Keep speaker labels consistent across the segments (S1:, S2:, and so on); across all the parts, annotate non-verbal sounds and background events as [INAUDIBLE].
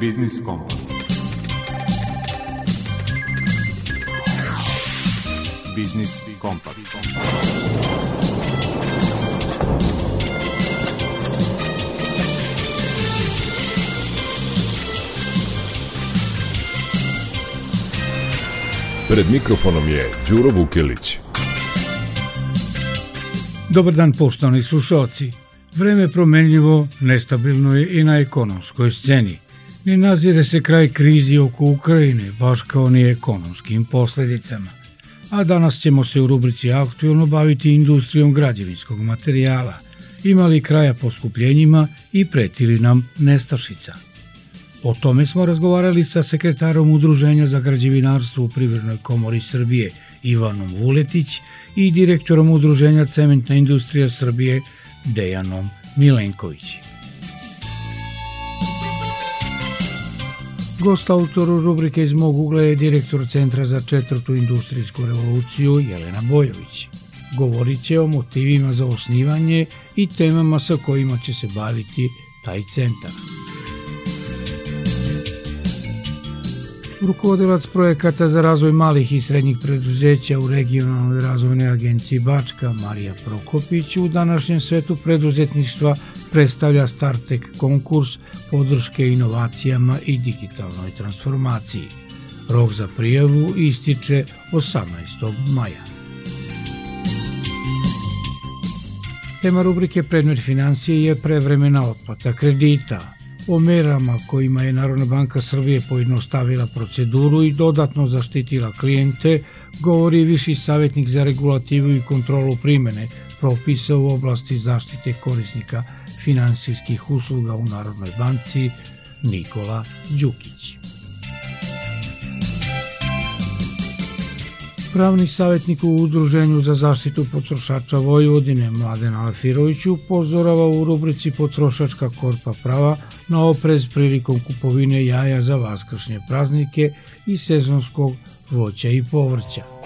S1: Biznis Kompas. Biznis Kompas.
S2: Pred mikrofonom je Đuro Vukelić.
S3: Dobar dan poštovani slušalci. Vreme je promenljivo, nestabilno je i na ekonomskoj sceni. Ne nazire se kraj krizi oko Ukrajine, baš kao ni ekonomskim posledicama. A danas ćemo se u rubrici aktualno baviti industrijom građevinskog materijala. Imali kraja poskupljenjima i pretili nam nestašica. O tome smo razgovarali sa sekretarom Udruženja za građevinarstvo u Privrednoj komori Srbije Ivanom Vuletić i direktorom Udruženja Cementna industrija Srbije Dejanom Milenković. Gost autoru rubrike iz mog ugla je direktor Centra za četvrtu industrijsku revoluciju Jelena Bojović. Govorit će o motivima za osnivanje i temama sa kojima će se baviti taj centar. Rukovodilac projekata za razvoj malih i srednjih preduzeća u regionalnoj razvojnoj agenciji Bačka Marija Prokopić u današnjem svetu preduzetništva predstavlja Startek konkurs podrške inovacijama i digitalnoj transformaciji. Rok za prijavu ističe 18. maja. Tema rubrike Predmet financije je prevremena otplata kredita, o merama kojima je Narodna banka Srbije pojednostavila proceduru i dodatno zaštitila klijente, govori viši savjetnik za regulativu i kontrolu primene propisa u oblasti zaštite korisnika finansijskih usluga u Narodnoj banci Nikola Đukić. Pravni savjetnik u Udruženju za zaštitu potrošača Vojvodine Mladen Alfirović upozorava u rubrici Potrošačka korpa prava na oprez prilikom kupovine jaja za vaskršnje praznike i sezonskog voća i povrća.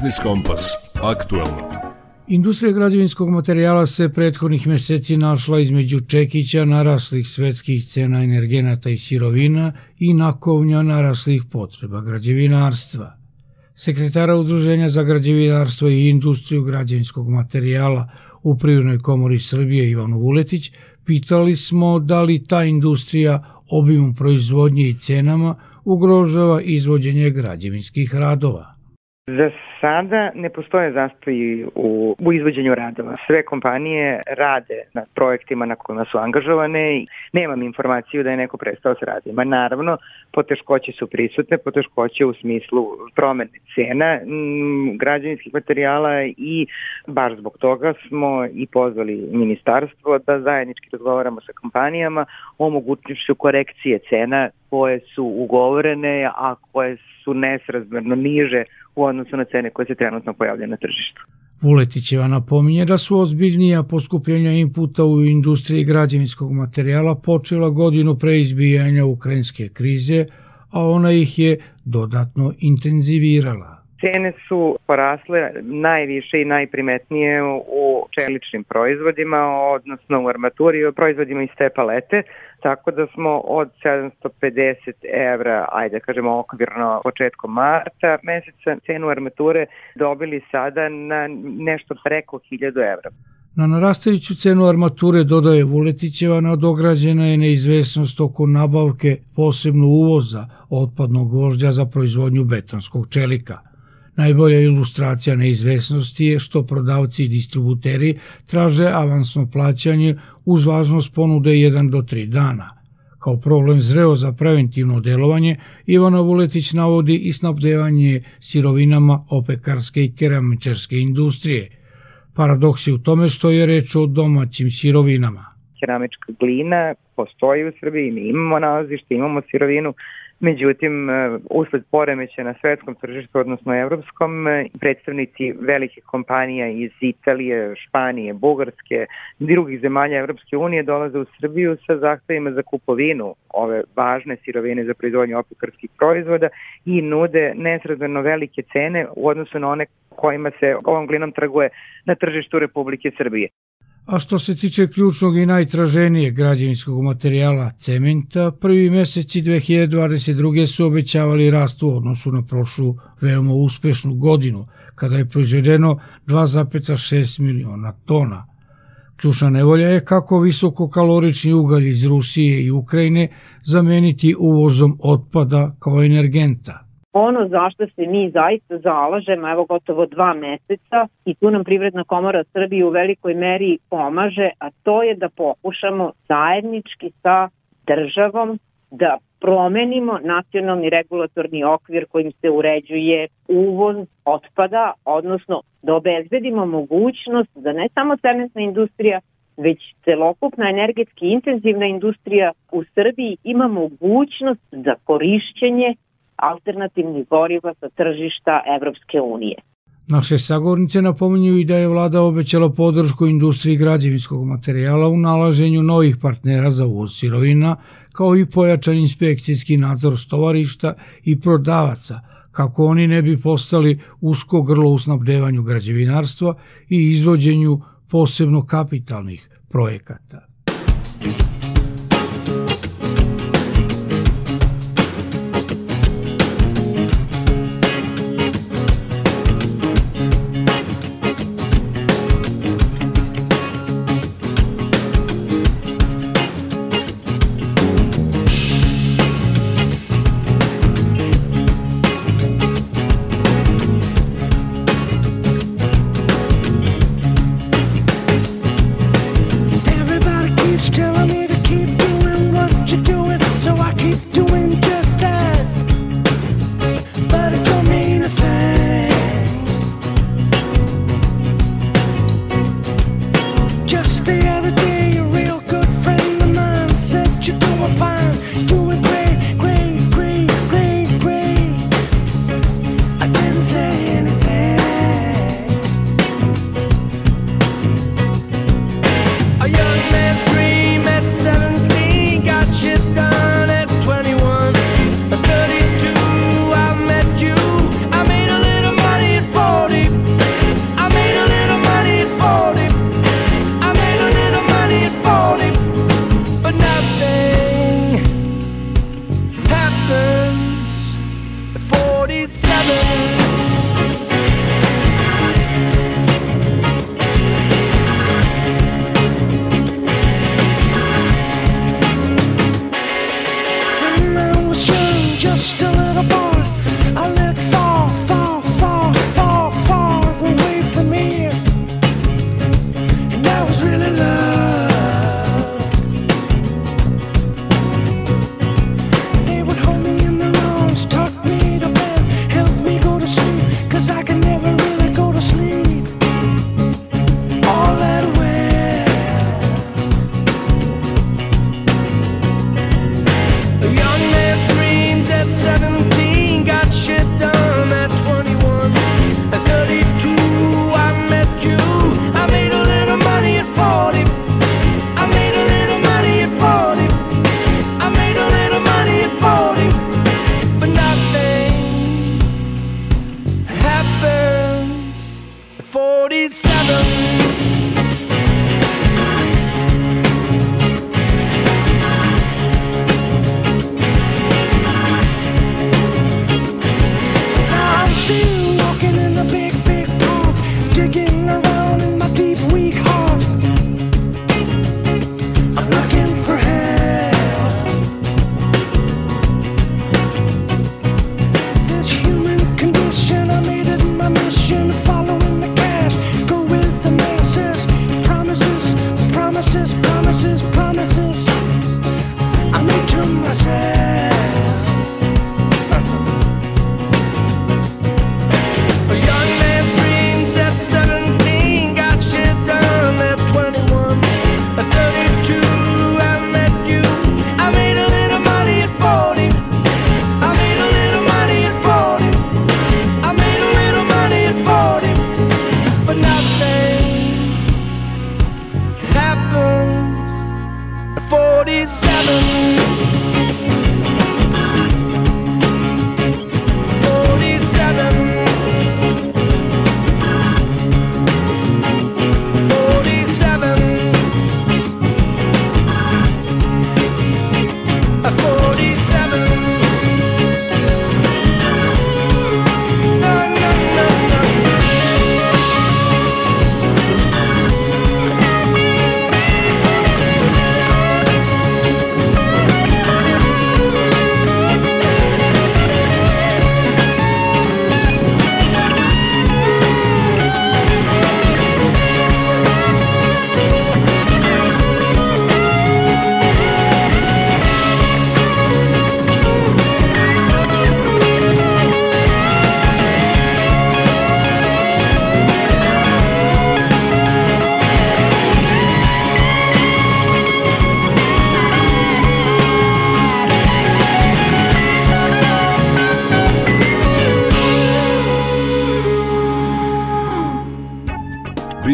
S2: Biznis Kompas. Aktualno.
S3: Industrija građevinskog materijala se prethodnih meseci našla između čekića naraslih svetskih cena energenata i sirovina i nakovnja naraslih potreba građevinarstva. Sekretara Udruženja za građevinarstvo i industriju građevinskog materijala u Privrednoj komori Srbije Ivanu Vuletić pitali smo da li ta industrija obimom proizvodnje i cenama ugrožava izvođenje građevinskih radova.
S4: Za sada ne postoje zastoji u, u izvođenju radova. Sve kompanije rade na projektima na kojima su angažovane i nemam informaciju da je neko prestao s radima. Naravno, poteškoće su prisutne, poteškoće u smislu promene cena m, građevinskih materijala i baš zbog toga smo i pozvali ministarstvo da zajednički razgovaramo sa kompanijama o mogućnošću korekcije cena koje su ugovorene, a koje su nesrazmerno niže u odnosu na cene koje se trenutno pojavljaju na tržištu.
S3: Vuletićeva napominje da su ozbiljnija poskupljenja inputa u industriji građevinskog materijala počela godinu pre izbijanja ukrajinske krize, a ona ih je dodatno intenzivirala.
S4: Cene su porasle najviše i najprimetnije u čeličnim proizvodima, odnosno u armaturi i proizvodima iz te palete, tako da smo od 750 evra, ajde da kažemo okvirno početkom marta meseca, cenu armature dobili sada na nešto preko 1000 evra.
S3: Na narastajuću cenu armature, dodaje Vuletićeva, nadograđena je neizvesnost oko nabavke posebno uvoza otpadnog vožđa za proizvodnju betonskog čelika – Najbolja ilustracija neizvesnosti je što prodavci i distributeri traže avansno plaćanje uz važnost ponude 1 do 3 dana. Kao problem zreo za preventivno delovanje, Ivana Vuletić navodi i snabdevanje sirovinama opekarske i keramičarske industrije. Paradoks je u tome što je reč o domaćim sirovinama.
S4: Keramička glina postoji u Srbiji, mi imamo nalazište, imamo sirovinu, Međutim, e, usled poremeća na svetskom tržištu, odnosno evropskom, e, predstavnici velikih kompanija iz Italije, Španije, Bugarske, drugih zemalja Evropske unije dolaze u Srbiju sa zahtevima za kupovinu ove važne sirovine za proizvodnju opekarskih proizvoda i nude nesrazmerno velike cene u odnosu na one kojima se ovom glinom trguje na tržištu Republike Srbije.
S3: A što se tiče ključnog i najtraženijeg građevinskog materijala cementa, prvi meseci 2022. su obećavali rast u odnosu na prošlu veoma uspešnu godinu, kada je proizvedeno 2,6 miliona tona. Ključna nevolja je kako visokokalorični ugalj iz Rusije i Ukrajine zameniti uvozom otpada kao energenta –
S5: ono zašto se mi zaista zalažemo, evo gotovo dva meseca i tu nam Privredna komora Srbije u velikoj meri pomaže, a to je da pokušamo zajednički sa državom da promenimo nacionalni regulatorni okvir kojim se uređuje uvoz otpada, odnosno da obezbedimo mogućnost da ne samo cementna industrija, već celokupna energetski intenzivna industrija u Srbiji ima mogućnost za korišćenje alternativnih goriva sa tržišta Evropske unije.
S3: Naše sagornice napominju i da je vlada obećala podršku industriji građevinskog materijala u nalaženju novih partnera za uvoz sirovina, kao i pojačan inspekcijski nadzor stovarišta i prodavaca, kako oni ne bi postali usko grlo u snabdevanju građevinarstva i izvođenju posebno kapitalnih projekata.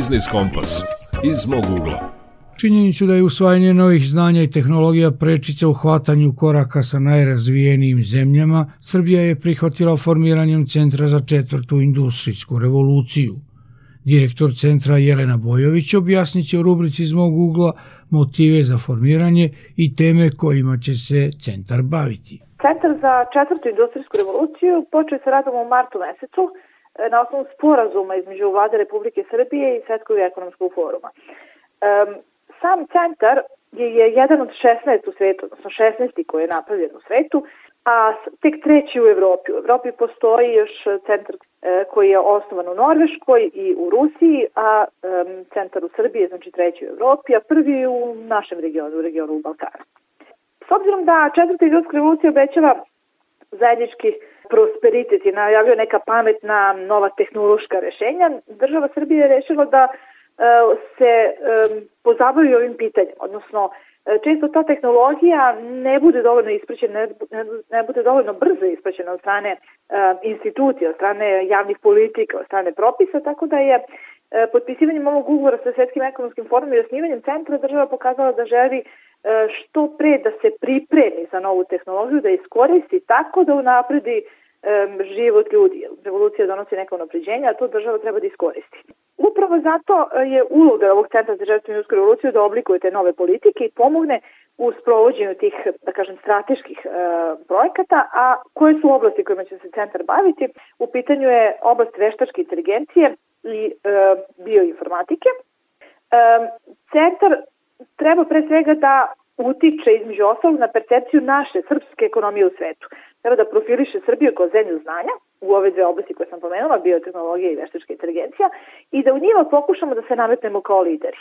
S2: Biznis Kompas iz mog ugla.
S3: Činjenicu da je usvajanje novih znanja i tehnologija prečica u hvatanju koraka sa najrazvijenijim zemljama, Srbija je prihvatila formiranjem Centra za četvrtu industrijsku revoluciju. Direktor centra Jelena Bojović objasnit će u rubrici iz mog ugla motive za formiranje i teme kojima će se centar baviti.
S6: Centar za četvrtu industrijsku revoluciju počeo sa radom u martu mesecu na osnovu sporazuma između vlade Republike Srbije i Svetskog ekonomskog foruma. Um, sam centar je, je jedan od 16 u svetu, odnosno 16. koji je napravljen u svetu, a tek treći u Evropi. U Evropi postoji još centar e, koji je osnovan u Norveškoj i u Rusiji, a centar u Srbiji je znači treći u Evropi, a prvi u našem regionu, u regionu Balkana. S obzirom da četvrta industrijska revolucija obećava zajednički prosperitet je najavio neka pametna nova tehnološka rešenja, država Srbije je rešila da e, se e, pozabavi ovim pitanjem, odnosno e, često ta tehnologija ne bude dovoljno ispraćena, ne, bude dovoljno brzo ispraćena od strane institucija, od strane javnih politika, od strane propisa, tako da je potpisivanjem ovog ugovora sa Svetskim ekonomskim forumom i osnivanjem centra država pokazala da želi što pre da se pripremi za novu tehnologiju, da iskoristi tako da unapredi život ljudi. Revolucija donosi neka unapređenja, a to država treba da iskoristi. Upravo zato e, je uloga ovog Centra za žrtvu industrijsku revoluciju da oblikuje te nove politike i pomogne u sprovođenju tih, da kažem, strateških e, projekata, a koje su oblasti kojima će se centar baviti? U pitanju je oblast veštačke inteligencije i e, bioinformatike. E, centar treba pre svega da utiče između ostalog na percepciju naše srpske ekonomije u svetu. Treba da profiliše Srbiju kao zemlju znanja u ove dve oblasti koje sam pomenula, biotehnologija i veštačka inteligencija, i da u njima pokušamo da se nametnemo kao lideri.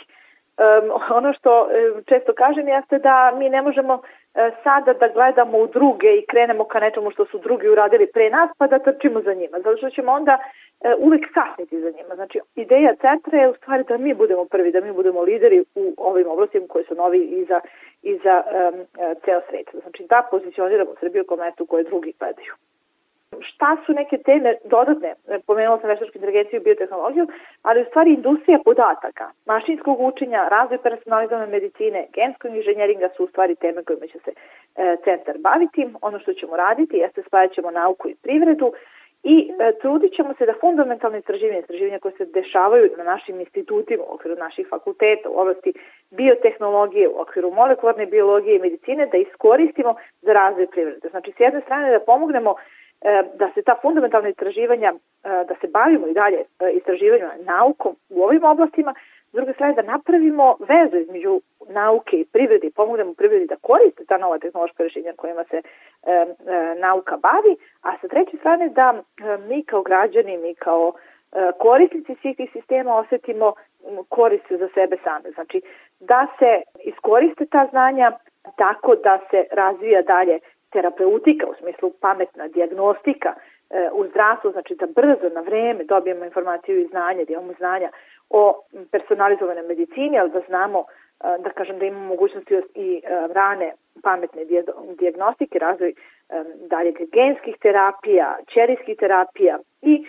S6: Um, ono što često kažem jeste da mi ne možemo uh, sada da gledamo u druge i krenemo ka nečemu što su drugi uradili pre nas pa da trčimo za njima, zato što ćemo onda uh, uvek kasniti za njima. Znači, ideja centra je u stvari da mi budemo prvi, da mi budemo lideri u ovim oblastima koji su novi i za, i za um, ceo svet. Znači, da pozicioniramo Srbiju kao mesto koje drugi gledaju šta su neke teme dodatne, pomenula sam veštačku inteligenciju i biotehnologiju, ali u stvari industrija podataka, mašinskog učenja, razvoj personalizovane medicine, genskog inženjeringa su u stvari teme kojima će se e, centar baviti. Ono što ćemo raditi jeste spajat ćemo nauku i privredu i e, trudit ćemo se da fundamentalne istraživanja, istraživanja koje se dešavaju na našim institutima u okviru naših fakulteta u oblasti biotehnologije, u okviru molekularne biologije i medicine da iskoristimo za razvoj privrede. Znači, s jedne strane da pomognemo da se ta fundamentalna istraživanja, e, da se bavimo i dalje e, istraživanjima naukom u ovim oblastima, s druge strane da napravimo vezu između nauke i privrede i pomognemo privredi da koriste ta nova tehnološka rešenja kojima se e, e, nauka bavi, a sa treće strane da e, mi kao građani, mi kao e, korisnici svih tih sistema osetimo korist za sebe same. Znači da se iskoriste ta znanja
S7: tako da se razvija dalje terapeutika u smislu pametna diagnostika e, u zdravstvu, znači da brzo, na vreme dobijemo informaciju i znanje, da imamo znanja o personalizovanoj medicini, ali da znamo da kažem da imamo mogućnosti i e, rane pametne diagnostike, razvoj dalje genskih terapija, ćerijskih terapija i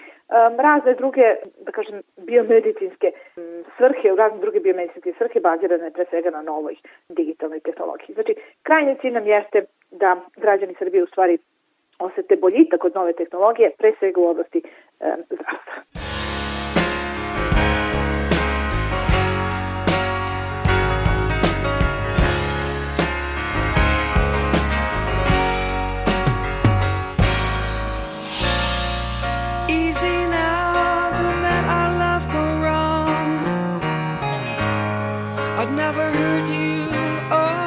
S7: razne druge, da kažem, biomedicinske svrhe, razne druge biomedicinske svrhe bazirane pre svega na novoj digitalnoj tehnologiji. Znači, krajnji cilj nam jeste da građani Srbije u stvari osete boljitak od nove tehnologije, pre svega u oblasti zdravstva. I'd never heard you. Oh.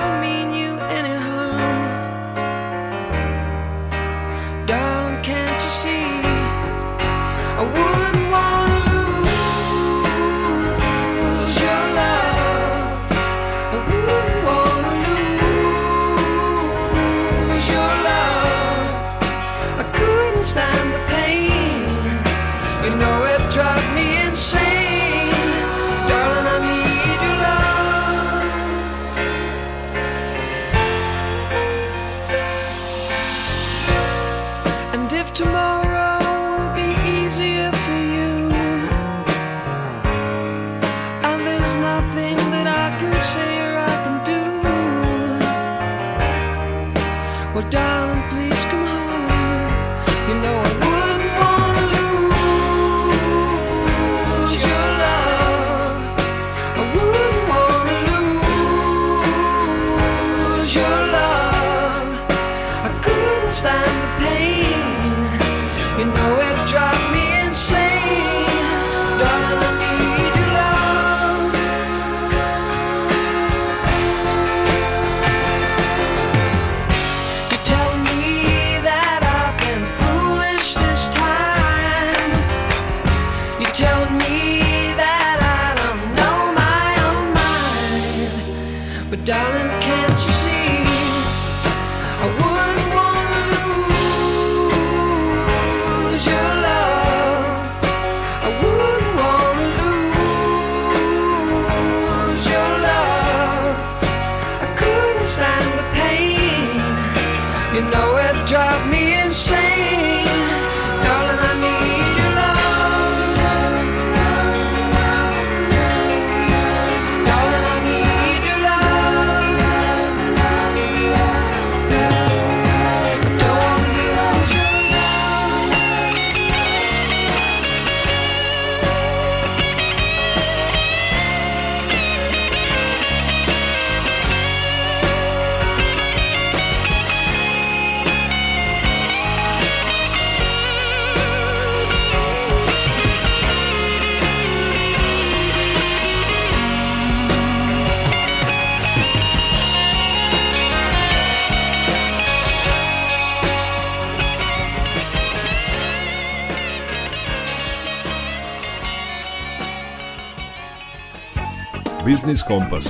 S2: Biznis Kompas.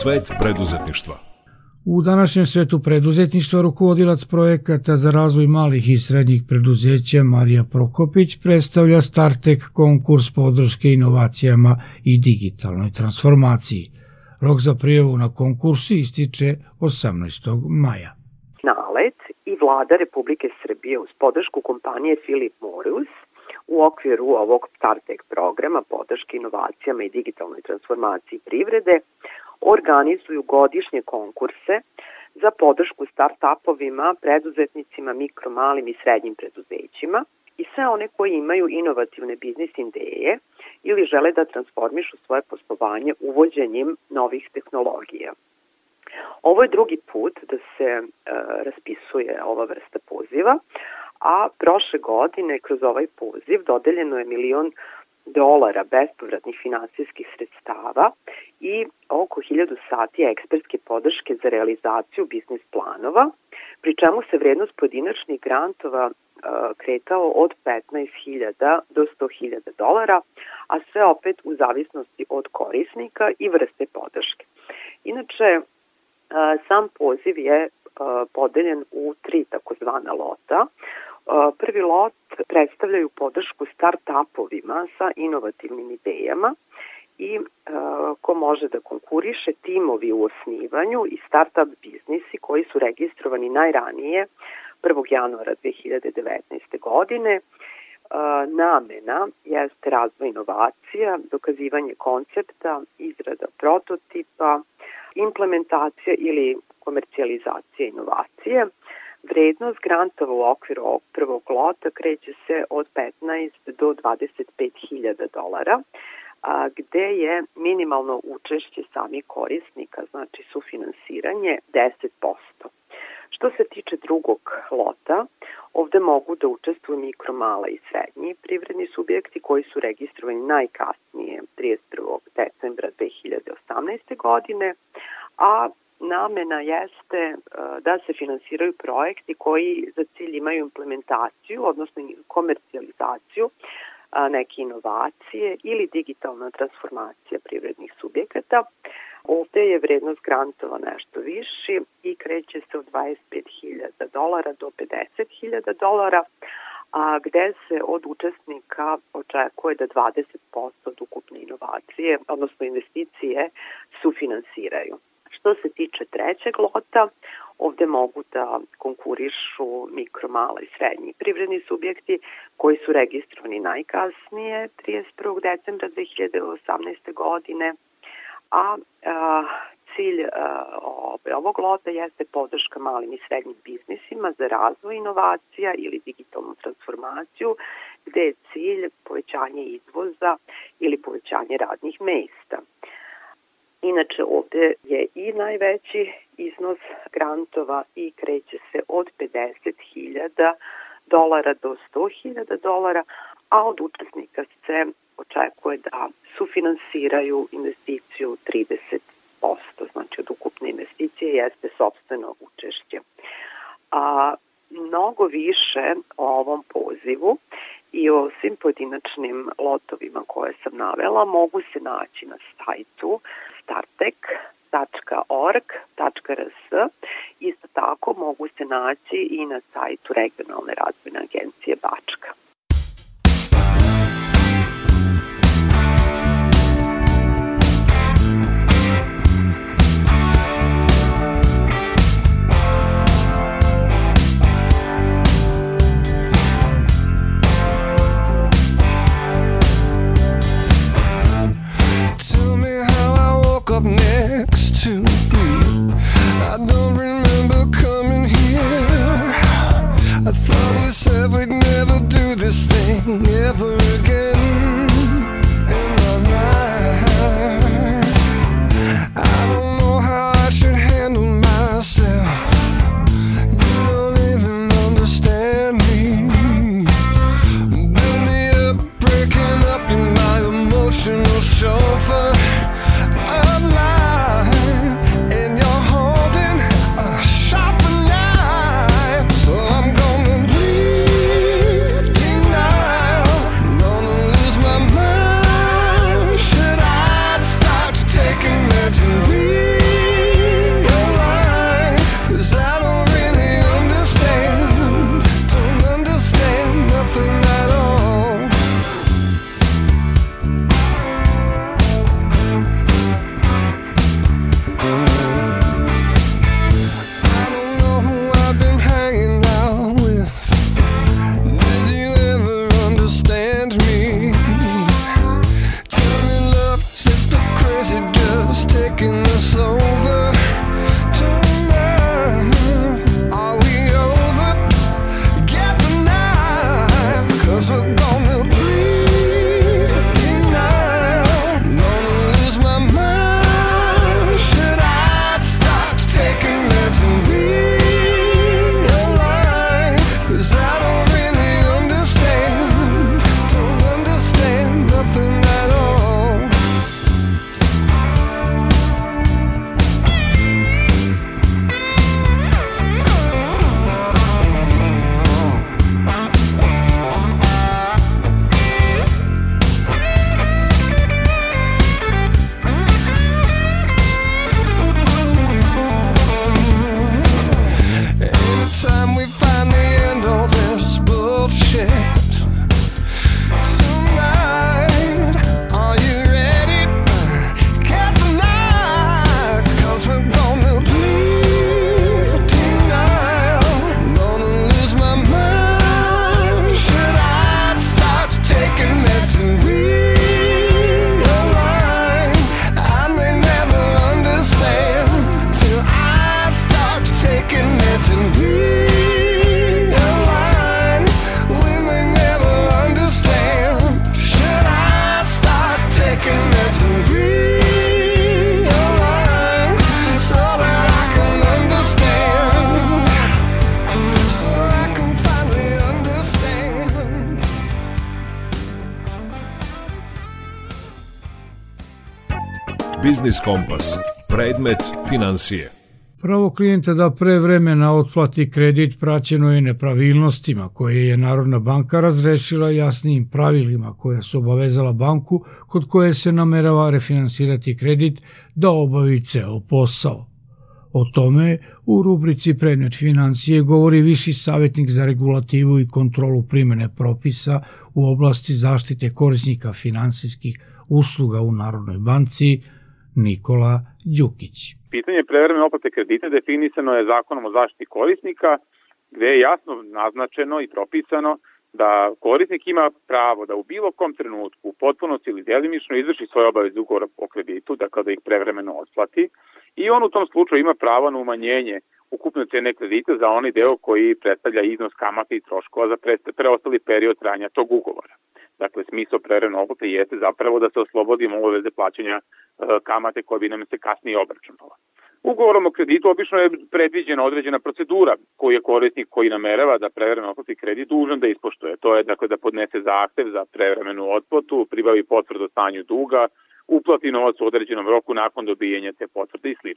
S2: Svet preduzetništva.
S3: U današnjem svetu preduzetništva rukovodilac projekata za razvoj malih i srednjih preduzeća Marija Prokopić predstavlja Startek konkurs podrške inovacijama i digitalnoj transformaciji. Rok za prijavu na konkursu ističe 18. maja.
S8: Nalet i vlada Republike Srbije uz podršku kompanije Philip Morris u okviru ovog StarTech programa podrške inovacijama i digitalnoj transformaciji privrede organizuju godišnje konkurse za podršku start-upovima, preduzetnicima, mikro, malim i srednjim preduzećima i sve one koji imaju inovativne biznis ideje ili žele da transformišu svoje poslovanje uvođenjem novih tehnologija. Ovo je drugi put da se e, raspisuje ova vrsta poziva, a prošle godine kroz ovaj poziv dodeljeno je milion dolara bespovratnih finansijskih sredstava i oko 1000 sati ekspertske podrške za realizaciju biznis planova, pri čemu se vrednost pojedinačnih grantova kretao od 15.000 do 100.000 dolara, a sve opet u zavisnosti od korisnika i vrste podrške. Inače, Sam poziv je podeljen u tri takozvana lota. Prvi lot predstavljaju podršku start-upovima sa inovativnim idejama i ko može da konkuriše timovi u osnivanju i start-up biznisi koji su registrovani najranije 1. januara 2019. godine. Namena jeste razvoj inovacija, dokazivanje koncepta, izrada prototipa, implementacija ili komercijalizacija inovacije. Vrednost grantova u okviru ovog prvog lota kreće se od 15 do 25.000 dolara, a, gde je minimalno učešće samih korisnika, znači sufinansiranje 10%. Što se tiče drugog lota, ovde mogu da učestvuju mikro, mala i srednji privredni subjekti koji su registrovani najkasnije 31. decembra 2018. godine, a namena jeste e, da se finansiraju projekti koji za cilj imaju implementaciju, odnosno komercijalizaciju neke inovacije ili digitalna transformacija privrednih subjekata. Ovde je vrednost grantova nešto viši i kreće se od 25.000 dolara do 50.000 dolara, a gde se od učesnika očekuje da 20% od ukupne inovacije, odnosno investicije, sufinansiraju. Što se tiče trećeg lota, ovde mogu da konkurišu mikro, mala i srednji privredni subjekti koji su registrovani najkasnije 31. decembra 2018. godine, a, a cilj a, ovog lota jeste podrška malim i srednjim biznisima za razvoj inovacija ili digitalnu transformaciju, gde je cilj povećanje izvoza ili povećanje radnih mesta. Inače ovde je i najveći iznos grantova i kreće se od 50.000 dolara do 100.000 dolara, a od učesnika se očekuje da sufinansiraju investiciju 30%, znači od ukupne investicije jeste sobstveno učešće. A, mnogo više o ovom pozivu i o svim pojedinačnim lotovima koje sam navela mogu se naći na sajtu startek.org.rs. Isto tako mogu se naći i na sajtu Regionalne razvojne agencije
S2: Biznis Kompas. Predmet financije.
S3: Pravo klijenta da pre vremena otplati kredit praćeno je nepravilnostima koje je Narodna banka razrešila jasnijim pravilima koja su obavezala banku kod koje se namerava refinansirati kredit da obavi ceo posao. O tome u rubrici Predmet financije govori viši savjetnik za regulativu i kontrolu primene propisa u oblasti zaštite korisnika finansijskih usluga u Narodnoj banci Nikola Đukić.
S9: Pitanje prevremene oplate kredita definisano je zakonom o zaštiti korisnika, gde je jasno naznačeno i propisano da korisnik ima pravo da u bilo kom trenutku u potpunosti ili delimično izvrši svoje obaveze ugovora o kreditu, dakle da ih prevremeno otplati i on u tom slučaju ima pravo na umanjenje ukupne cene kredita za onaj deo koji predstavlja iznos kamata i troškova za preostali period trajanja tog ugovora. Dakle, smisao prerene oplate jeste zapravo da se oslobodimo obaveze plaćanja e, kamate koje bi nam se kasnije obračunala. Ugovorom o kreditu obično je predviđena određena procedura koju je korisnik koji namerava da prevremeno otplati kredit dužan da ispoštuje. To je dakle da podnese zahtev za prevremenu otplatu, pribavi potvrdu o stanju duga, uplati novac u određenom roku nakon dobijenja te potvrde i sl.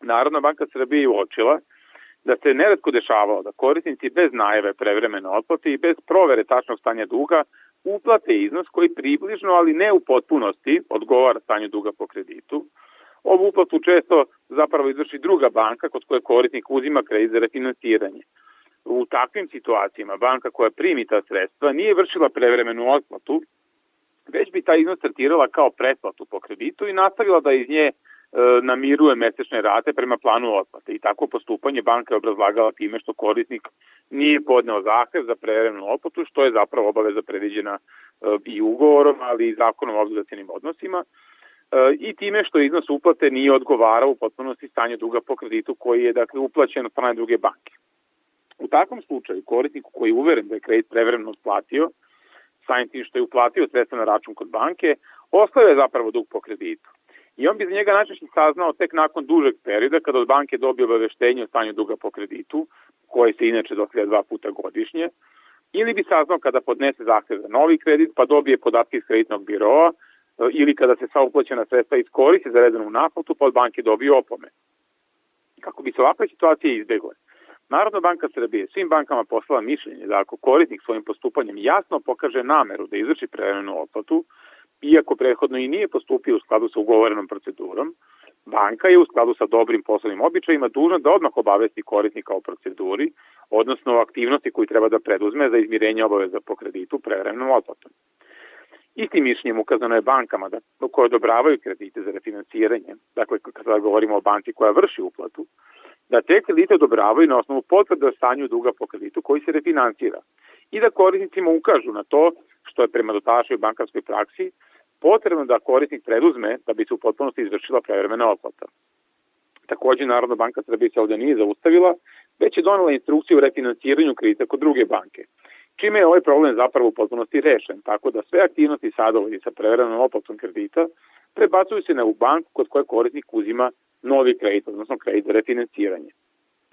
S9: Narodna banka Srbije je uočila da se neretko dešavalo da korisnici bez najave prevremene otplate i bez provere tačnog stanja duga uplate iznos koji približno, ali ne u potpunosti, odgovara stanju duga po kreditu. Ovu uplatu često zapravo izvrši druga banka kod koje korisnik uzima kredit za refinansiranje. U takvim situacijama banka koja primi ta sredstva nije vršila prevremenu otplatu, već bi taj iznos tretirala kao pretplatu po kreditu i nastavila da iz nje namiruje mesečne rate prema planu otplate. I tako postupanje banka je obrazlagala time što korisnik nije podneo zahtev za prevremenu otplatu, što je zapravo obaveza predviđena e, i ugovorom, ali i zakonom o obligacijnim odnosima. E, i time što iznos uplate nije odgovarao u potpunosti stanje duga po kreditu koji je dakle uplaćen od strane druge banke. U takvom slučaju korisniku koji je uveren da je kredit prevremeno otplatio, samim tim što je uplatio sredstva na račun kod banke, ostaje zapravo dug po kreditu i on bi za njega najčešće saznao tek nakon dužeg perioda kada od banke dobije obaveštenje o stanju duga po kreditu, koje se inače dostavlja dva puta godišnje, ili bi saznao kada podnese zahtev za novi kredit pa dobije podatke iz kreditnog biroa e, ili kada se sva uplaćena sredstva iskoristi za redanu naplatu pa od banke dobije opome. Kako bi se ovakve situacije izbegle, Narodna banka Srbije svim bankama poslala mišljenje da ako korisnik svojim postupanjem jasno pokaže nameru da izvrši prevremenu otplatu, iako prethodno i nije postupio u skladu sa ugovorenom procedurom, banka je u skladu sa dobrim poslovnim običajima dužna da odmah obavesti korisnika o proceduri, odnosno o aktivnosti koju treba da preduzme za izmirenje obaveza po kreditu prevremenom otplatom. Istim mišljenjem ukazano je bankama da, koje odobravaju kredite za refinansiranje, dakle kada govorimo o banci koja vrši uplatu, da te kredite odobravaju na osnovu potvrde o stanju duga po kreditu koji se refinansira i da korisnicima ukažu na to što je prema dotašoj bankarskoj praksi potrebno da korisnik preduzme da bi se u potpunosti izvršila prevremena otplata. Takođe, Narodna banka Srbije se ovde nije zaustavila, već je donela instrukciju o refinansiranju kredita kod druge banke, čime je ovaj problem zapravo u potpunosti rešen, tako da sve aktivnosti sada sa prevremenom otplatom kredita prebacuju se na u banku kod koje korisnik uzima novi kredit, odnosno kredit za refinansiranje.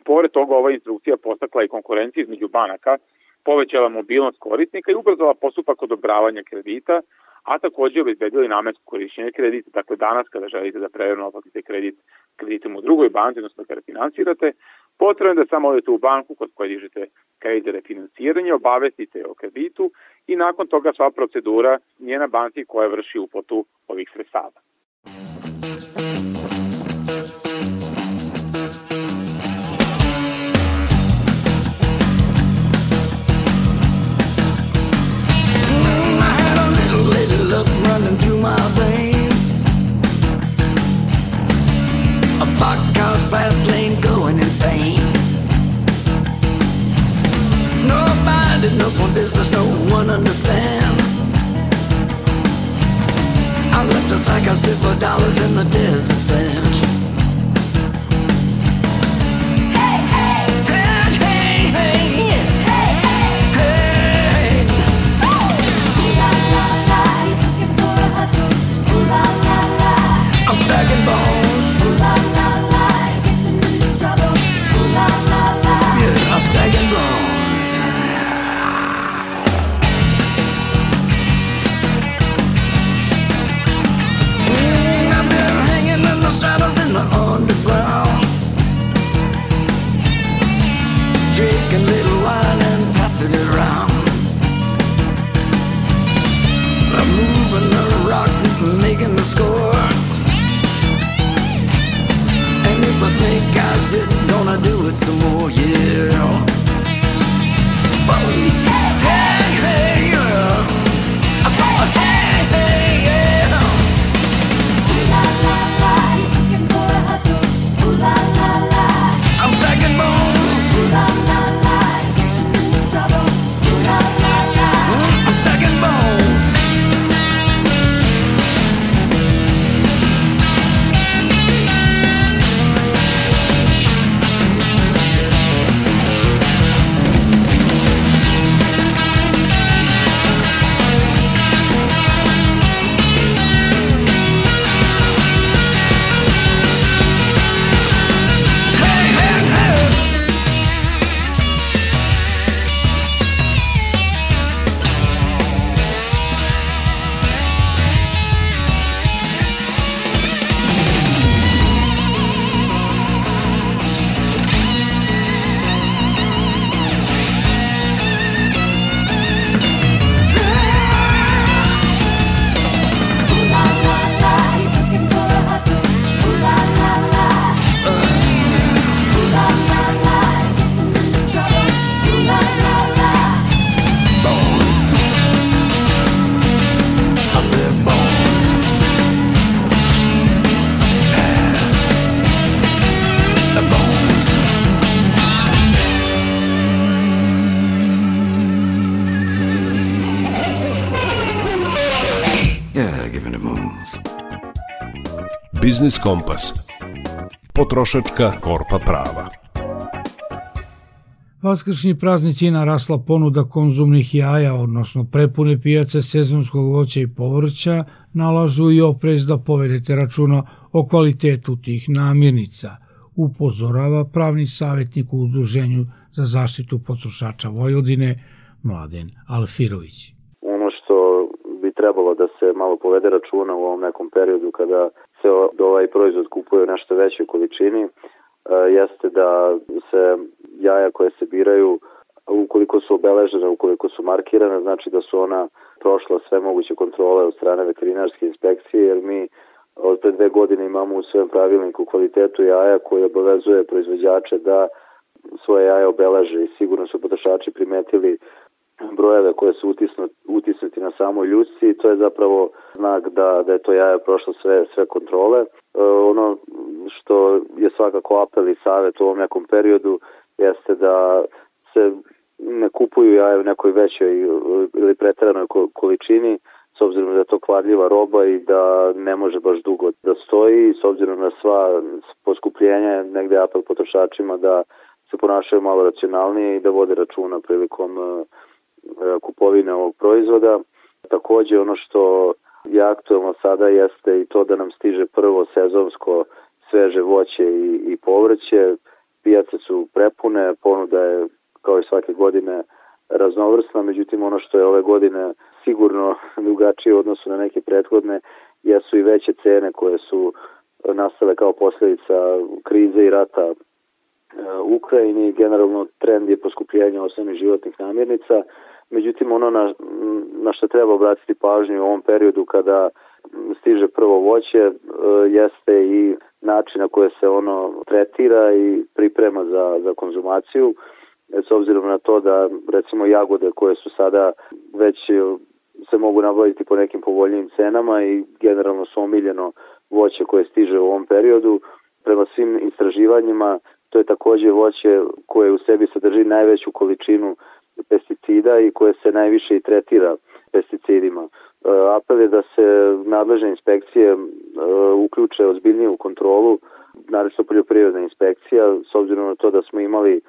S9: Pored toga, ova instrukcija postakla i konkurenciju između banaka, povećala mobilnost korisnika i ubrzala postupak odobravanja kredita, a takođe obezbedili namensko korišćenje kredita. Dakle, danas kada želite da prevrno oplatite kredit kreditom u drugoj banci, odnosno da ga refinansirate, potrebno je da samo odete u banku kod koje dižete kredit za refinansiranje, obavestite o kreditu i nakon toga sva procedura njena banci koja vrši uplatu ovih sredstava.
S2: Biznis Kompas. Potrošačka korpa prava.
S3: Vaskršnji praznici narasla ponuda konzumnih jaja, odnosno prepune pijace sezonskog voća i povrća, nalažu i oprez da povedete računa o kvalitetu tih namirnica, upozorava pravni savjetnik u Udruženju za zaštitu potrošača Vojvodine, Mladen Alfirović.
S10: Trebalo da se malo povede računa u ovom nekom periodu kada se ovaj proizvod kupuje u nešto većoj količini e, jeste da se jaja koje se biraju ukoliko su obeležene, ukoliko su markirane, znači da su ona prošla sve moguće kontrole od strane veterinarske inspekcije, jer mi od pre dve godine imamo u svojem pravilniku kvalitetu jaja koji obavezuje proizvođače da svoje jaja obeleže i sigurno su potrošači primetili brojeve koje su utisnuti, utisnuti na samoj ljusci i to je zapravo znak da, da je to jaje prošlo sve, sve kontrole. E, ono što je svakako apel i savjet u ovom nekom periodu jeste da se ne kupuju jaje u nekoj većoj ili pretranoj količini s obzirom da je to kvarljiva roba i da ne može baš dugo da stoji s obzirom na sva poskupljenja negde apel potrošačima da se ponašaju malo racionalnije i da vode računa prilikom E, kupovine ovog proizvoda. Takođe ono što je aktualno sada jeste i to da nam stiže prvo sezonsko sveže voće i, i povrće. Pijace su prepune, ponuda je kao i svake godine raznovrsna, međutim ono što je ove godine sigurno [LAUGHS] drugačije u odnosu na neke prethodne jesu i veće cene koje su nastale kao posledica krize i rata e, Ukrajini. Generalno trend je poskupljenja osnovnih životnih namirnica Međutim, ono na, na što treba obratiti pažnju u ovom periodu kada stiže prvo voće e, jeste i način na koje se ono tretira i priprema za, za konzumaciju e, s obzirom na to da recimo jagode koje su sada već se mogu nabaviti po nekim povoljnijim cenama i generalno su omiljeno voće koje stiže u ovom periodu. Prema svim istraživanjima to je takođe voće koje u sebi sadrži najveću količinu pesticida i koje se najviše i tretira pesticidima. E, apel je da se nadležne inspekcije e, uključe ozbiljnije u kontrolu, naravno poljoprivredna inspekcija, s obzirom na to da smo imali e,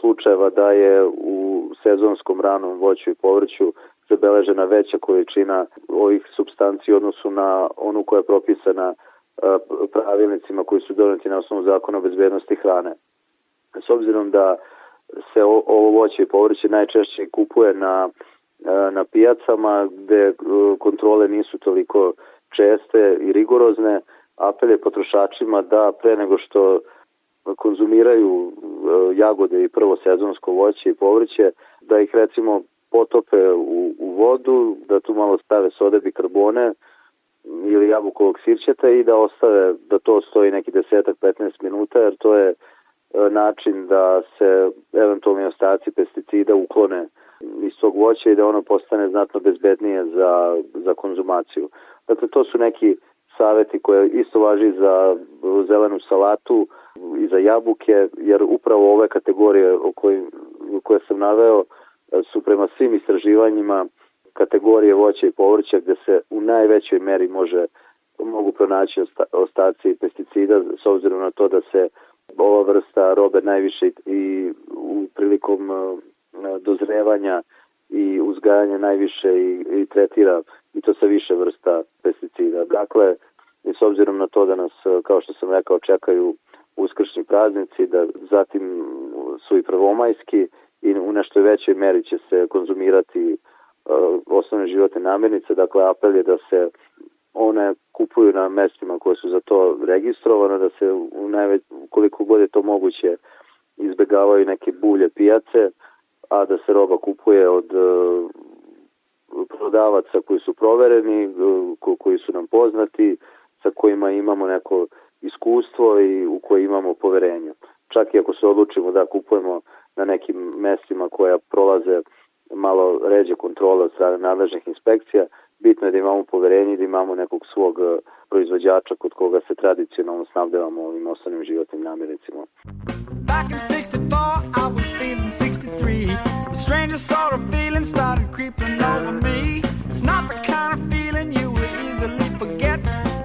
S10: slučajeva da je u sezonskom ranom voću i povrću zabeležena veća količina ovih substanci u odnosu na onu koja je propisana pravilnicima koji su doneti na osnovu zakona o bezbednosti hrane. S obzirom da se ovo voće i povrće najčešće kupuje na, na pijacama gde kontrole nisu toliko česte i rigorozne, apel je potrošačima da pre nego što konzumiraju jagode i prvo sezonsko voće i povrće, da ih recimo potope u, u vodu, da tu malo stave sode bikarbone ili jabukovog sirćeta i da ostave da to stoji neki desetak 15 minuta jer to je e, način da se eventualni ostaci pesticida uklone iz tog voća i da ono postane znatno bezbednije za, za konzumaciju. Dakle, to su neki saveti koje isto važi za zelenu salatu i za jabuke, jer upravo ove kategorije o kojim, koje sam naveo su prema svim istraživanjima kategorije voća i povrća gde se u najvećoj meri može mogu pronaći ostaci pesticida s obzirom na to da se ova vrsta robe najviše i u prilikom e, dozrevanja i uzgajanja najviše i, i tretira i to sa više vrsta pesticida. Dakle, i s obzirom na to da nas, kao što sam rekao, čekaju uskršnji praznici, da zatim su i prvomajski i u nešto većoj meri će se konzumirati uh, osnovne životne namirnice, dakle apel je da se one kupuju na mestima koje su za to registrovane, da se u najveć, koliko god je to moguće izbegavaju neke bulje pijace, a da se roba kupuje od uh, prodavaca koji su provereni, uh, koji su nam poznati, sa kojima imamo neko iskustvo i u koje imamo poverenje. Čak i ako se odlučimo da kupujemo na nekim mestima koja prolaze malo ređe kontrole od strane nadležnih inspekcija, bitno je da imamo poverenje da imamo nekog svog eh, proizvođača kod koga se tradicionalno snabdevamo ovim osnovnim životnim namirnicima. Back in 64, I was feeling 63. The strangest sort of feeling started creeping over me. It's not the kind of feeling you would easily forget.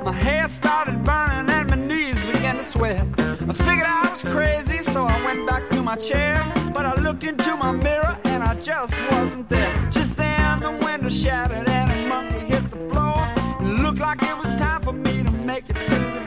S10: My hair started burning and my knees began to sweat. I figured I was crazy, so I went back to my chair. But I looked into my mirror and I just wasn't there. Just then the window shattered and a monkey hit the floor. It looked like it was time for me to make it to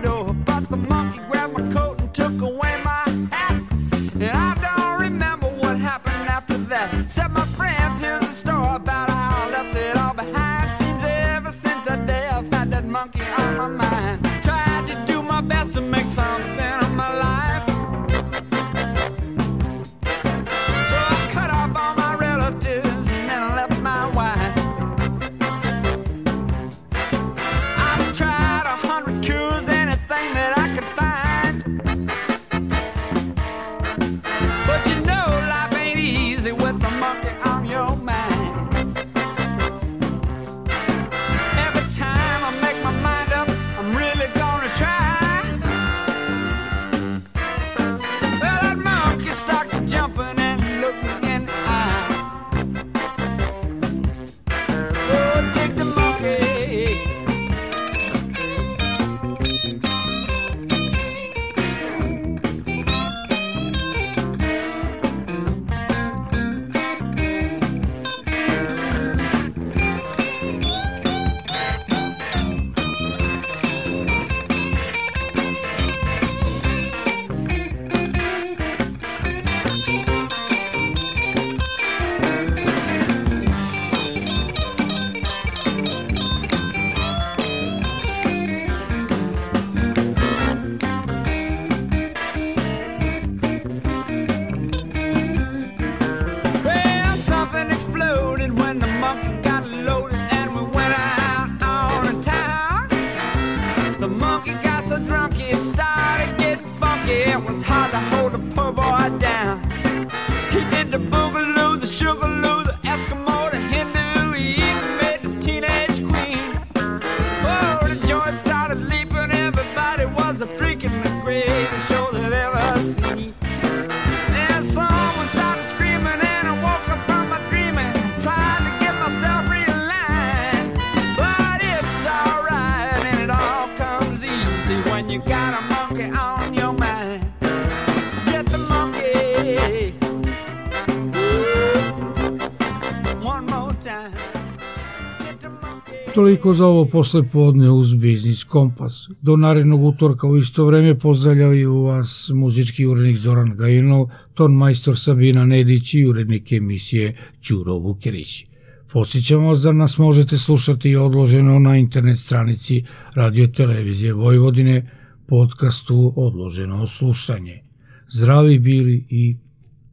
S11: Toliko za ovo posle podne uz Biznis Kompas. Do narednog utorka u isto vreme pozdravljaju vas muzički urednik Zoran Gajinov, ton majstor Sabina Nedić i urednik emisije Ćuro Vukerić. Posjećamo vas da nas možete slušati odloženo na internet stranici Radio Televizije Vojvodine, podcastu Odloženo slušanje. Zdravi bili i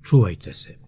S11: čuvajte se.